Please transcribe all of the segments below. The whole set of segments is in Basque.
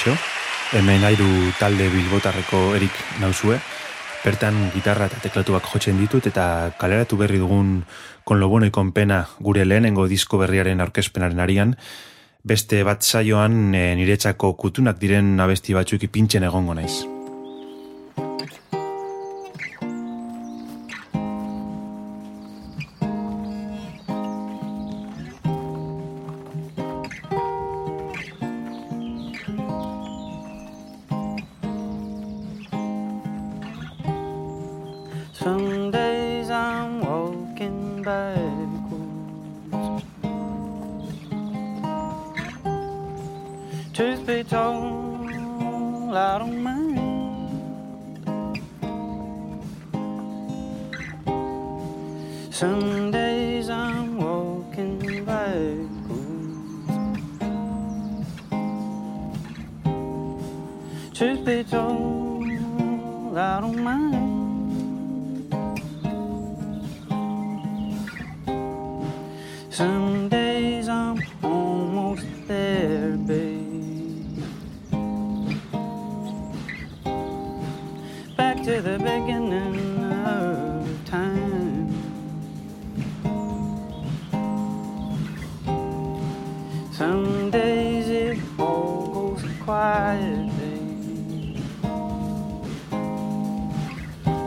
kaixo. Hemen airu talde bilbotarreko erik nauzue. Bertan gitarra eta teklatuak jotzen ditut eta kaleratu berri dugun kon lobono ikon pena gure lehenengo disko berriaren aurkezpenaren arian. Beste bat saioan e, niretzako kutunak diren abesti batzuk ipintzen egongo naiz.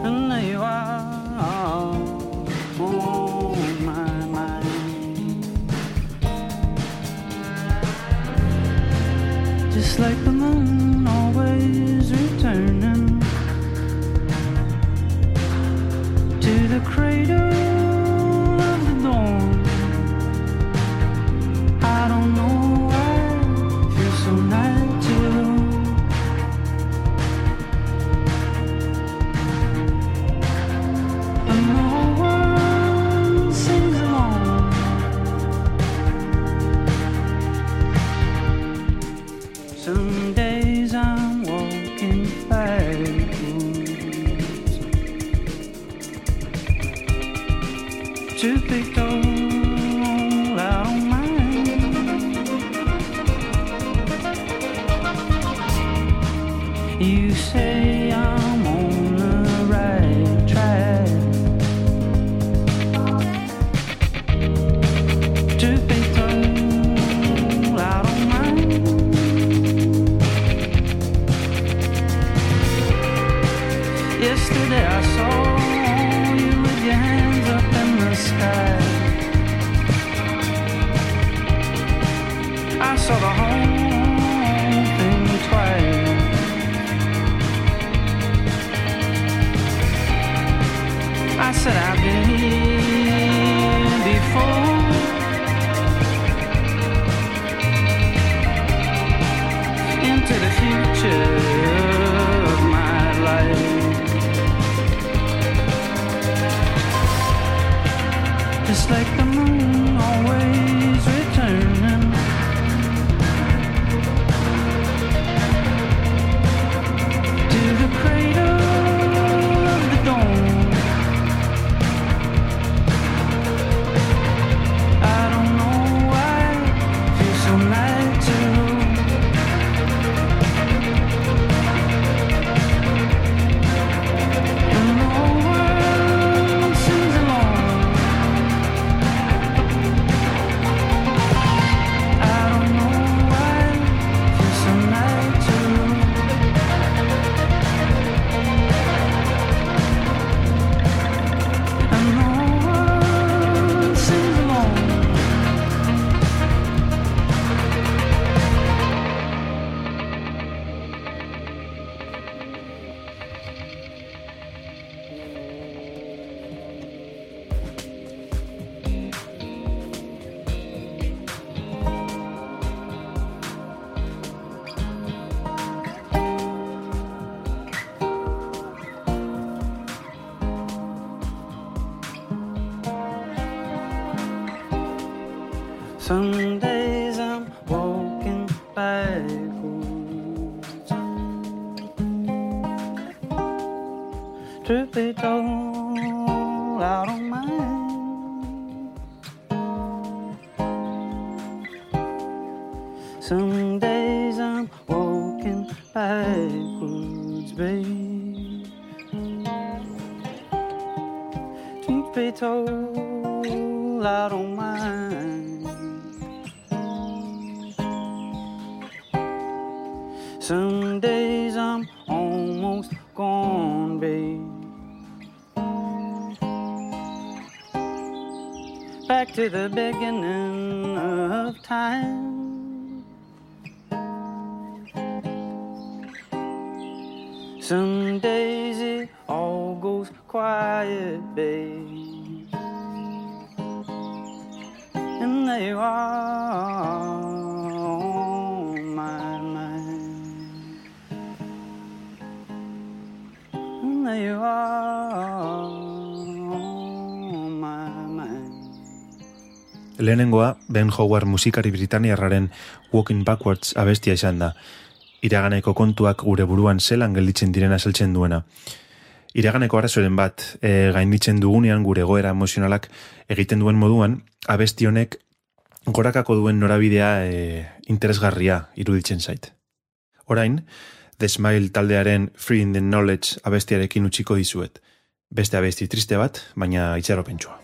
And there you are on my mind. Just like should. Some days I'm walking backwards, babe. Truth be told, I don't mind. Some days I'm almost gone, babe. Back to the beginning Lehenengoa, Ben Howard musikari britaniarraren Walking Backwards abestia izan da iraganeko kontuak gure buruan zelan gelditzen direna saltzen duena. Iraganeko arazoren bat, e, gainditzen dugunean gure goera emozionalak egiten duen moduan, abesti honek gorakako duen norabidea e, interesgarria iruditzen zait. Orain, The Smile taldearen Free in the Knowledge abestiarekin utziko dizuet. Beste abesti triste bat, baina itxaropentsua.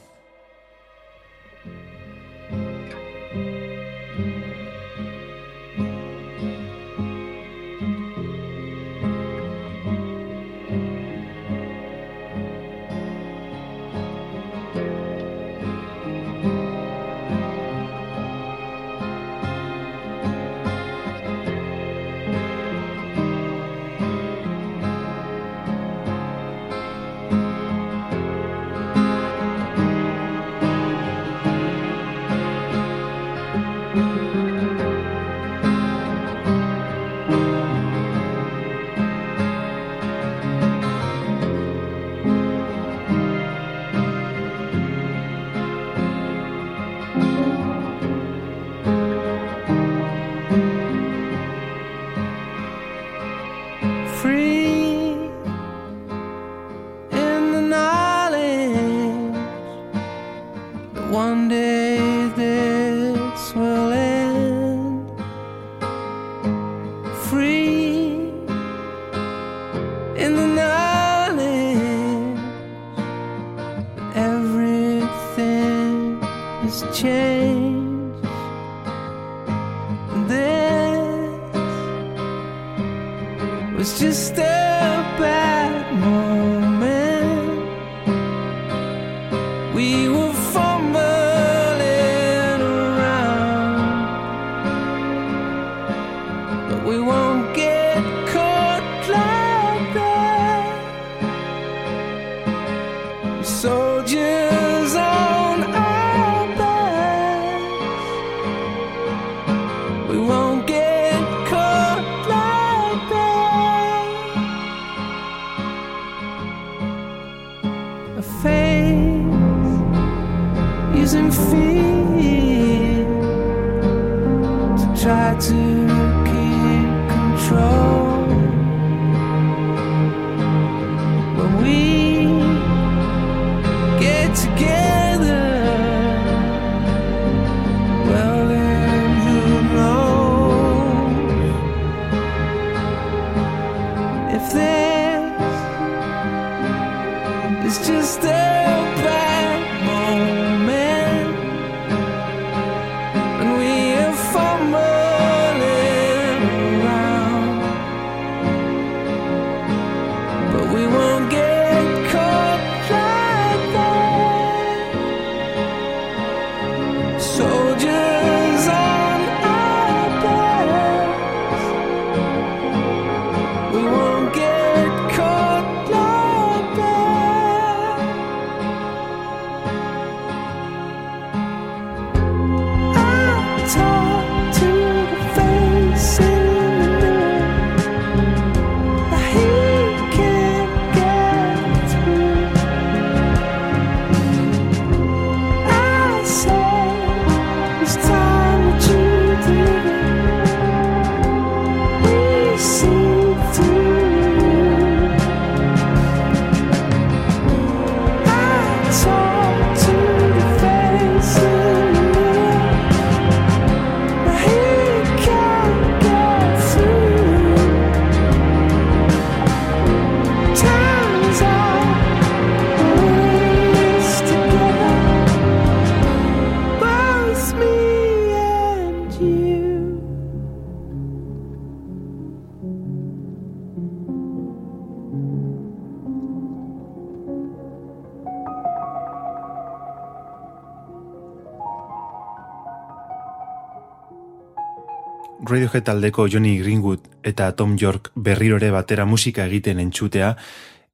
Radiohead taldeko Johnny Greenwood eta Tom York berrirore batera musika egiten entxutea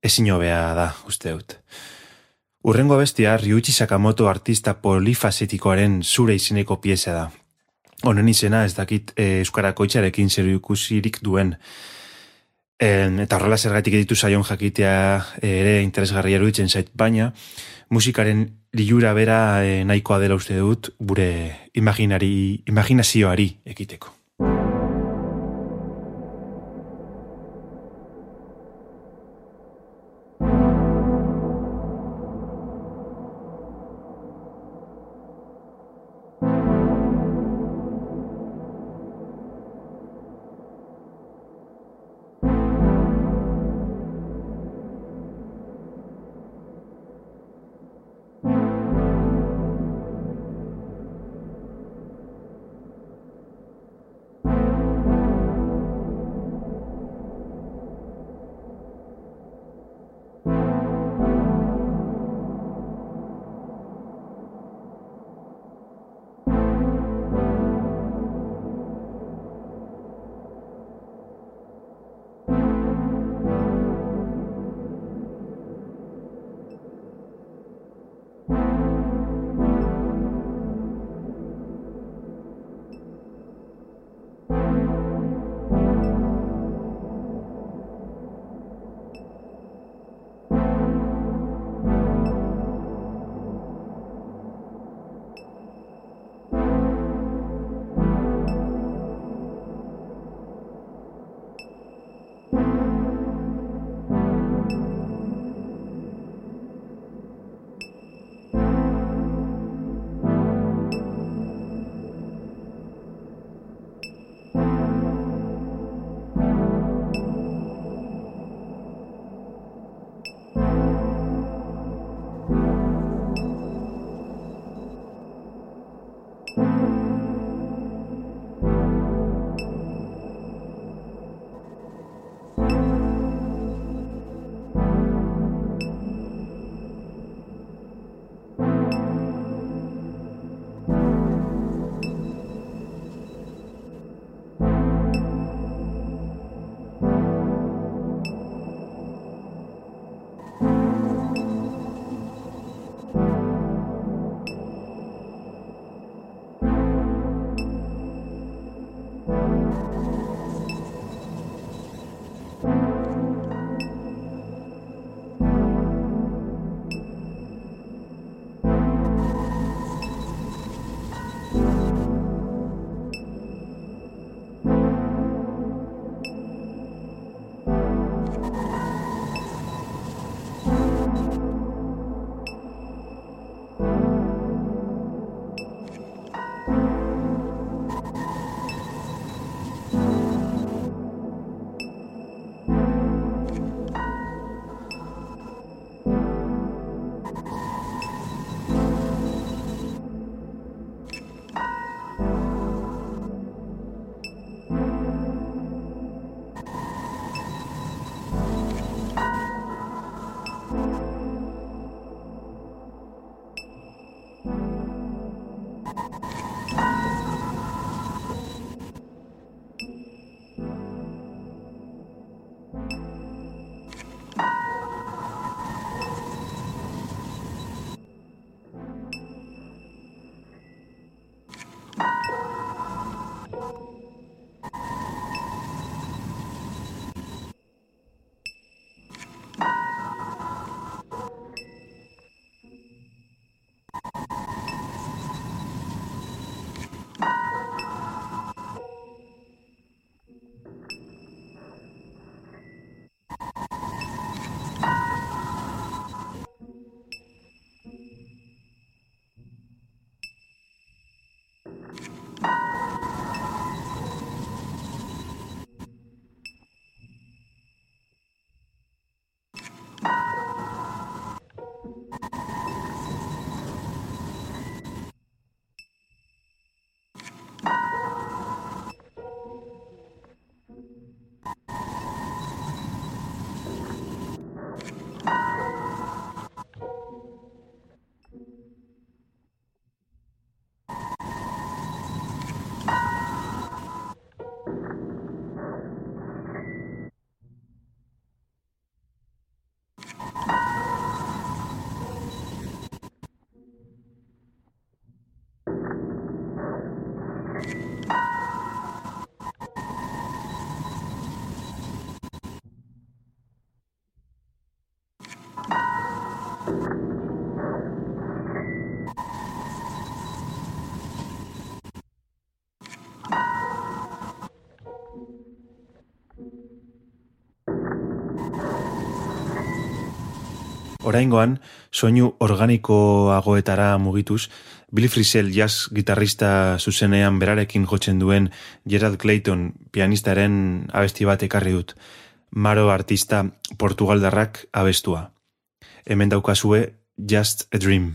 ezin hobea da, uste dut. Urrengo bestia Ryuichi Sakamoto artista polifasetikoaren zure izeneko pieza da. Honen izena ez dakit e, Euskarako itxarekin zer ikusirik duen. En, eta horrela zergatik ditu zaion jakitea ere interesgarria eruditzen zait, baina musikaren liura bera e, nahikoa dela uste dut gure imaginari, imaginazioari ekiteko. Oraingoan, soinu organikoagoetara mugituz, Billy Frisell jazz gitarrista zuzenean berarekin jotzen duen Gerard Clayton pianistaren abesti bat ekarri dut. Maro artista Portugaldarrak abestua. Hemen daukazue Just a Dream.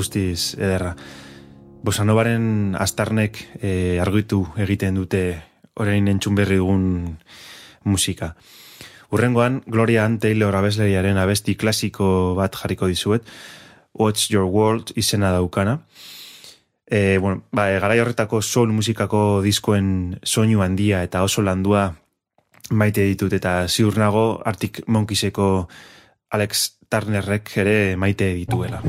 Guztiz ederra. Bosanovaren astarnek e, argitu egiten dute orain entzun berri dugun musika. Urrengoan, Gloria Ann Taylor abesleriaren abesti klasiko bat jarriko dizuet, What's Your World izena daukana. E, bueno, ba, e, garai horretako soul musikako diskoen soinu handia eta oso landua maite ditut eta ziur nago Arctic Monkeyseko Alex Turnerrek ere maite dituela.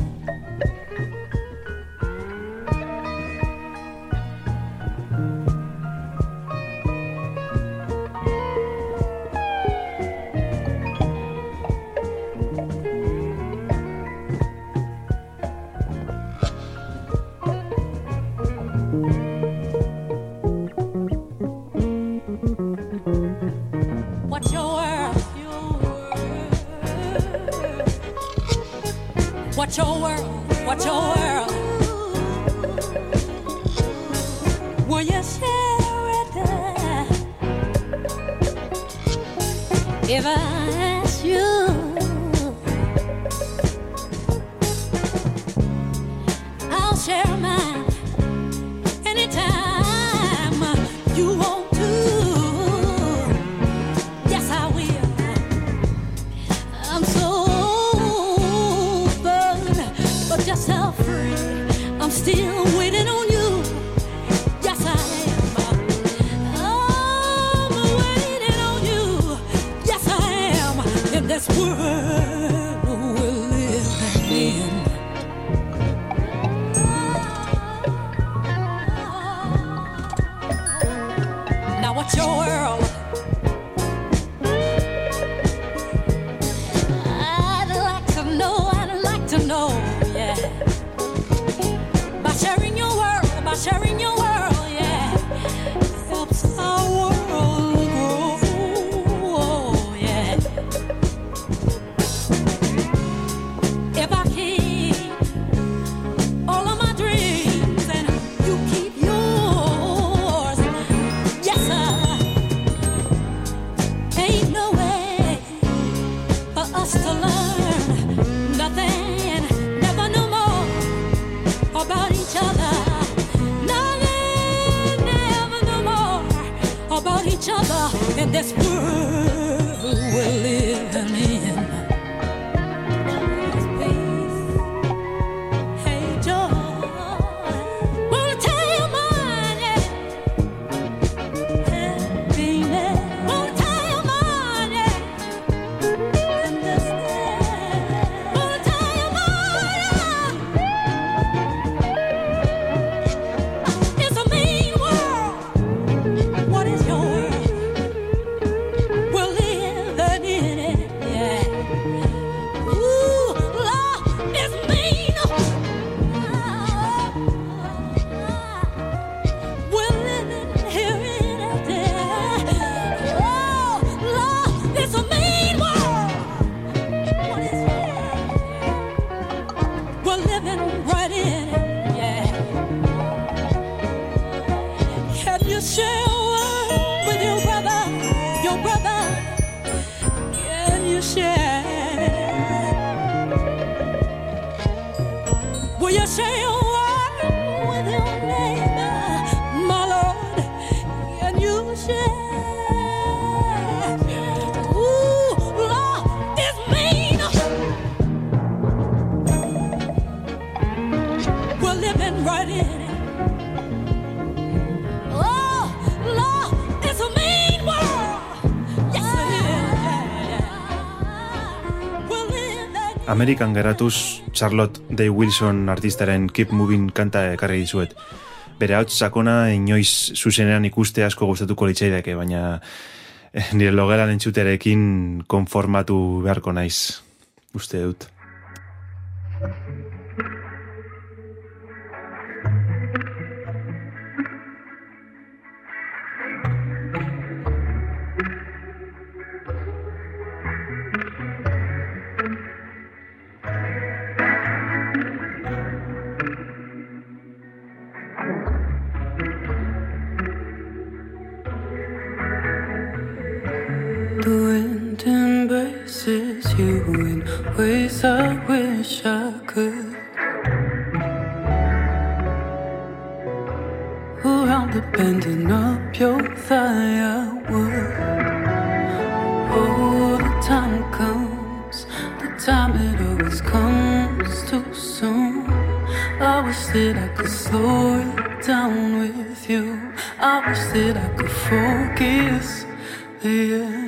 your world. than Amerikan geratuz Charlotte Day Wilson artistaren Keep Moving kanta ekarri dizuet. Bere hau sakona inoiz zuzenean ikuste asko gustatuko litzaidake, baina eh, nire logelan entzuterekin konformatu beharko naiz, uste dut. ways I wish I could. Around the bending up your thigh, I would. Oh, the time comes, the time it always comes too soon. I wish that I could slow it down with you. I wish that I could focus. Yeah.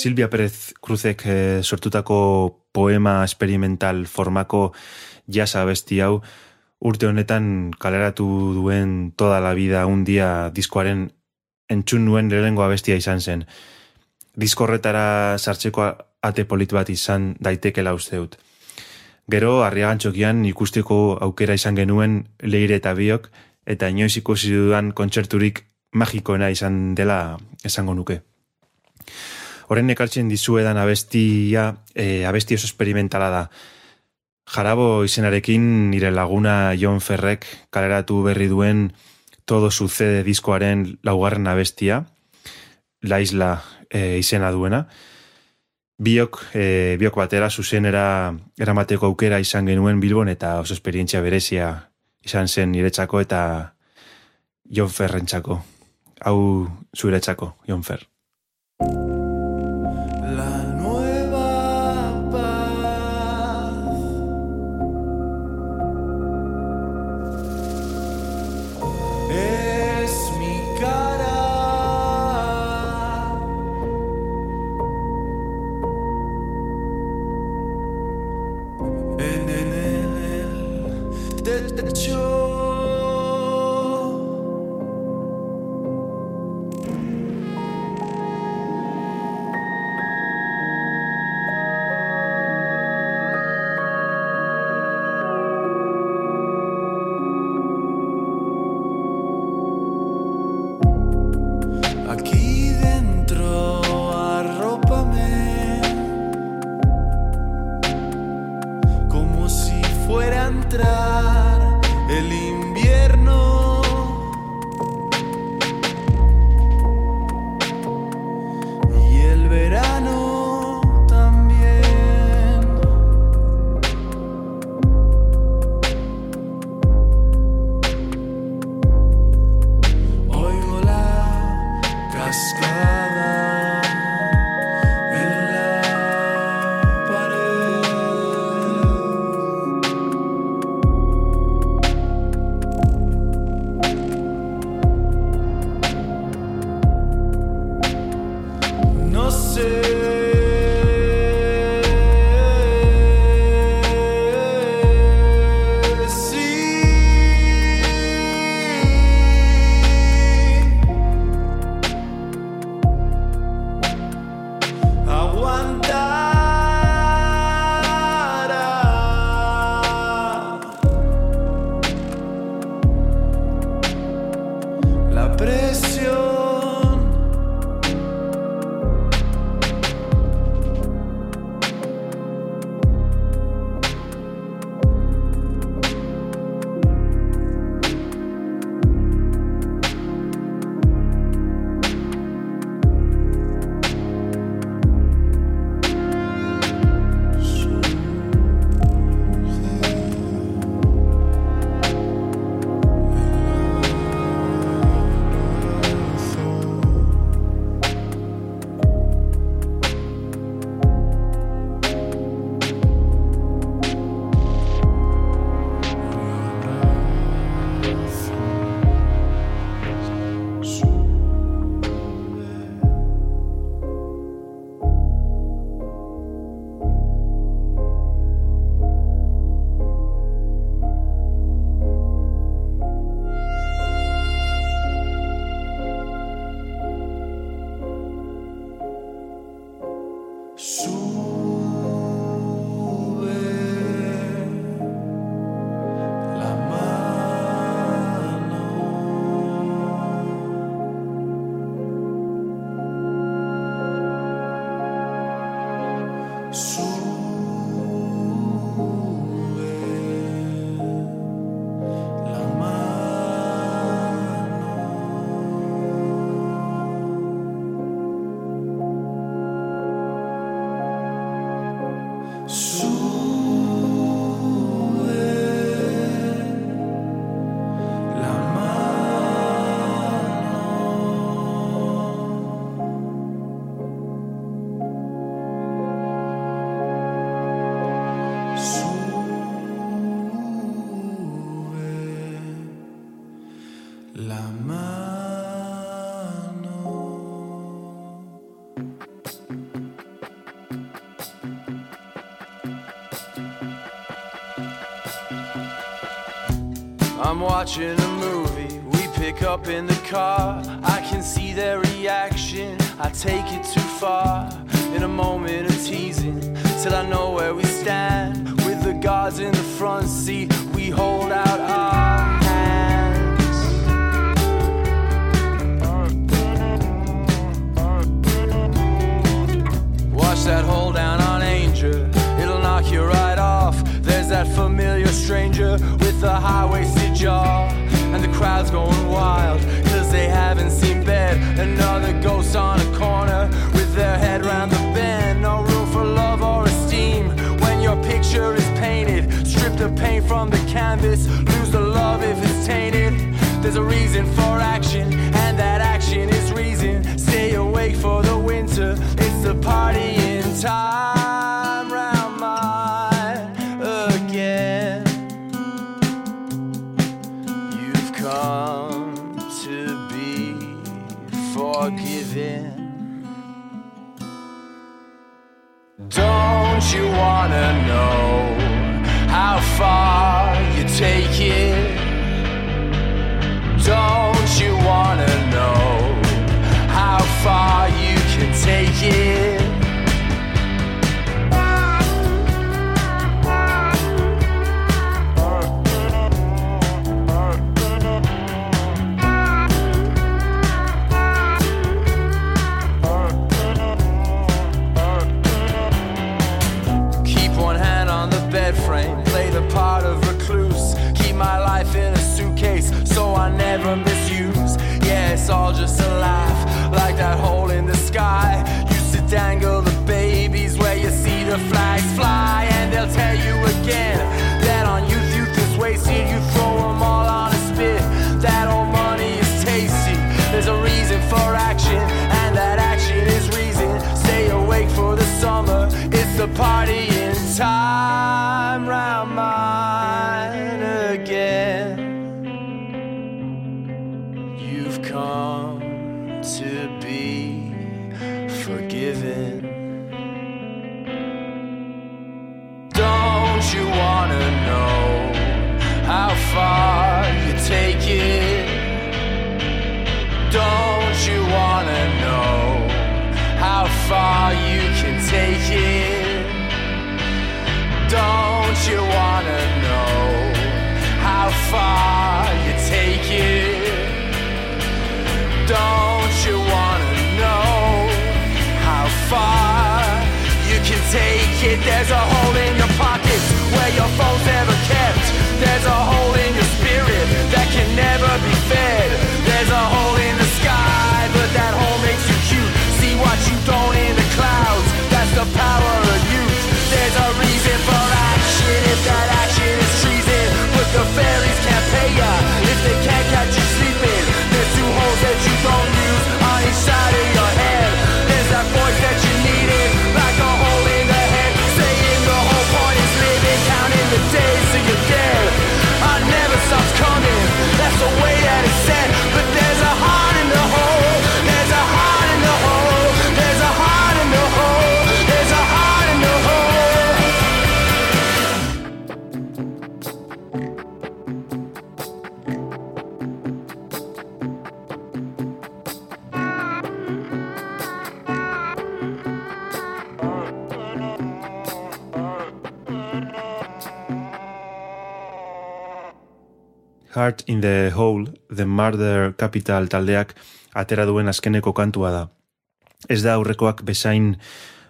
Silvia Perez Cruzek eh, sortutako poema experimental formako jasa abesti hau urte honetan kaleratu duen toda la vida un dia diskoaren entzun nuen lehenengo abestia izan zen. Diskorretara sartzeko ate polit bat izan daitekela uste dut. Gero, arriagantxokian ikusteko aukera izan genuen leire eta biok, eta inoiz ikusi dudan kontzerturik magikoena izan dela esango nuke. Horren ekartzen dizuedan abestia, e, abesti oso experimentala da. Jarabo izenarekin nire laguna Jon Ferrek kaleratu berri duen todo sucede diskoaren laugarren abestia, La Isla e, izena duena. Biok, e, biok batera zuzenera eramateko aukera izan genuen Bilbon eta oso esperientzia berezia izan zen niretzako eta Jon Ferrentzako. Hau zuretzako, Jon Fer. Watching a movie, we pick up in the car. I can see their reaction, I take it too far. In a moment of teasing, till I know where we stand. With the guards in the front seat, we hold out our hands. Watch that hold down that familiar stranger with the high waisted jaw. And the crowd's going wild, cause they haven't seen bed. Another ghost on a corner with their head round the bend. No room for love or esteem when your picture is painted. Strip the paint from the canvas, lose the love if it's tainted. There's a reason for action, and that action is reason. Stay awake for the winter, it's the party in time. Wanna know how far you take it? Don't you wanna know how far you can take it? Part of recluse. Keep my life in a suitcase so I never misuse. Yeah, it's all just a laugh, like that hole in the sky. Used to dangle the babies where you see the flags far you take it? Don't you wanna know how far you can take it? There's a hole in your pockets where your phone's never kept. There's a hole in your spirit that can never be fed. There's a hole in the sky, but that hole makes you cute. See what you don't in the clouds. That's the power of youth. There's a the way that it's said. Heart in the Hole, The Murder Capital taldeak atera duen azkeneko kantua da. Ez da aurrekoak bezain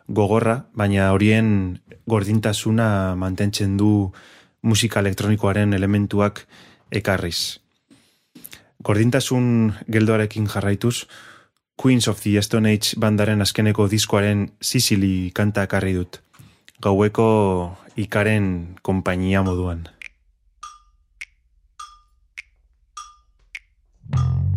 gogorra, baina horien gordintasuna mantentzen du musika elektronikoaren elementuak ekarriz. Gordintasun geldoarekin jarraituz, Queens of the Stone Age bandaren azkeneko diskoaren Sicily kanta ekarri dut. Gaueko ikaren konpainia moduan. you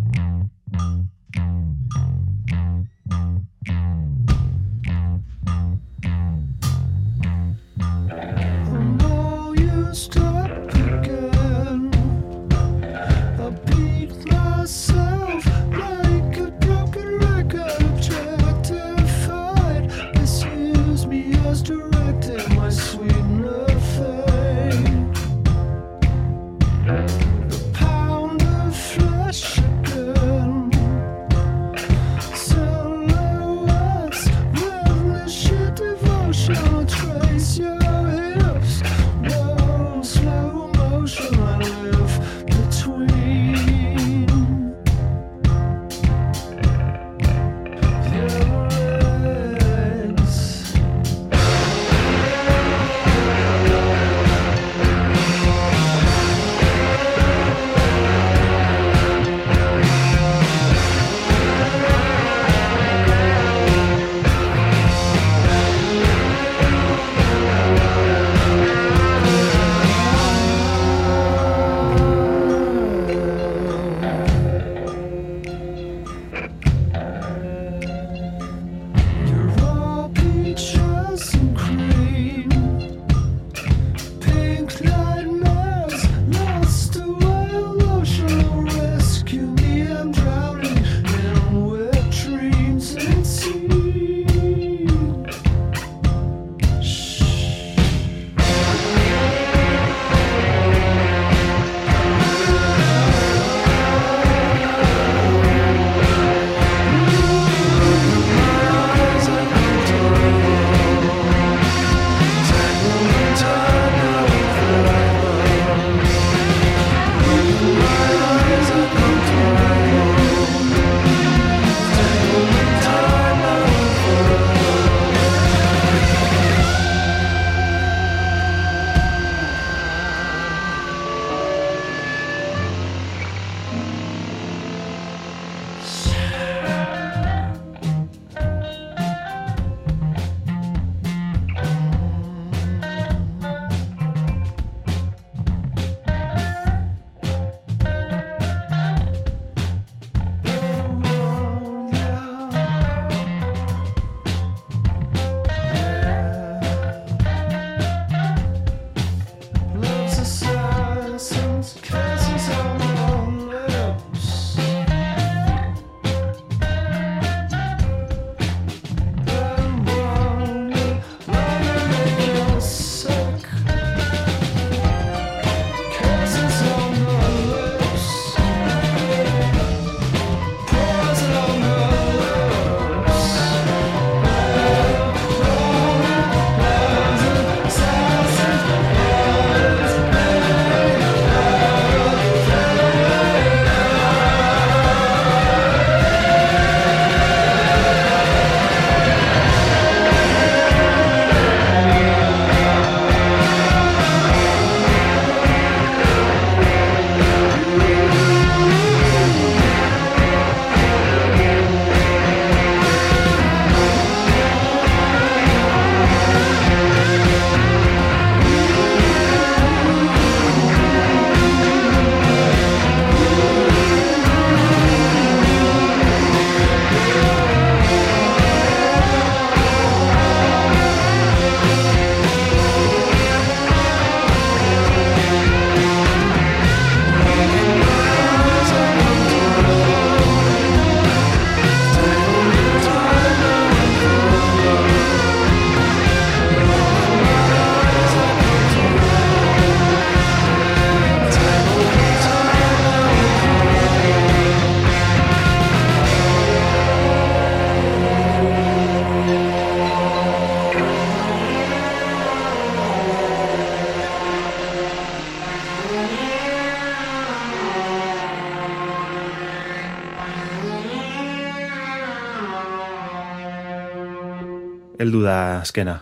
heldu da azkena.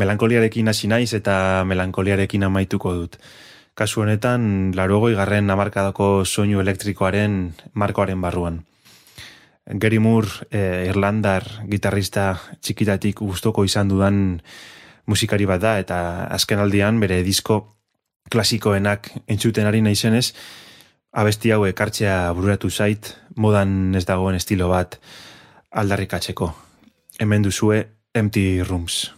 Melankoliarekin hasi naiz eta melankoliarekin amaituko dut. Kasu honetan, larogoi garren amarkadako soinu elektrikoaren markoaren barruan. Gary Moore, eh, Irlandar gitarrista txikitatik gustoko izan dudan musikari bat da, eta azken aldian bere disko klasikoenak entzuten ari naizenez, abesti hau ekartzea bururatu zait, modan ez dagoen estilo bat aldarrikatzeko. Hemen duzue Empty Rooms.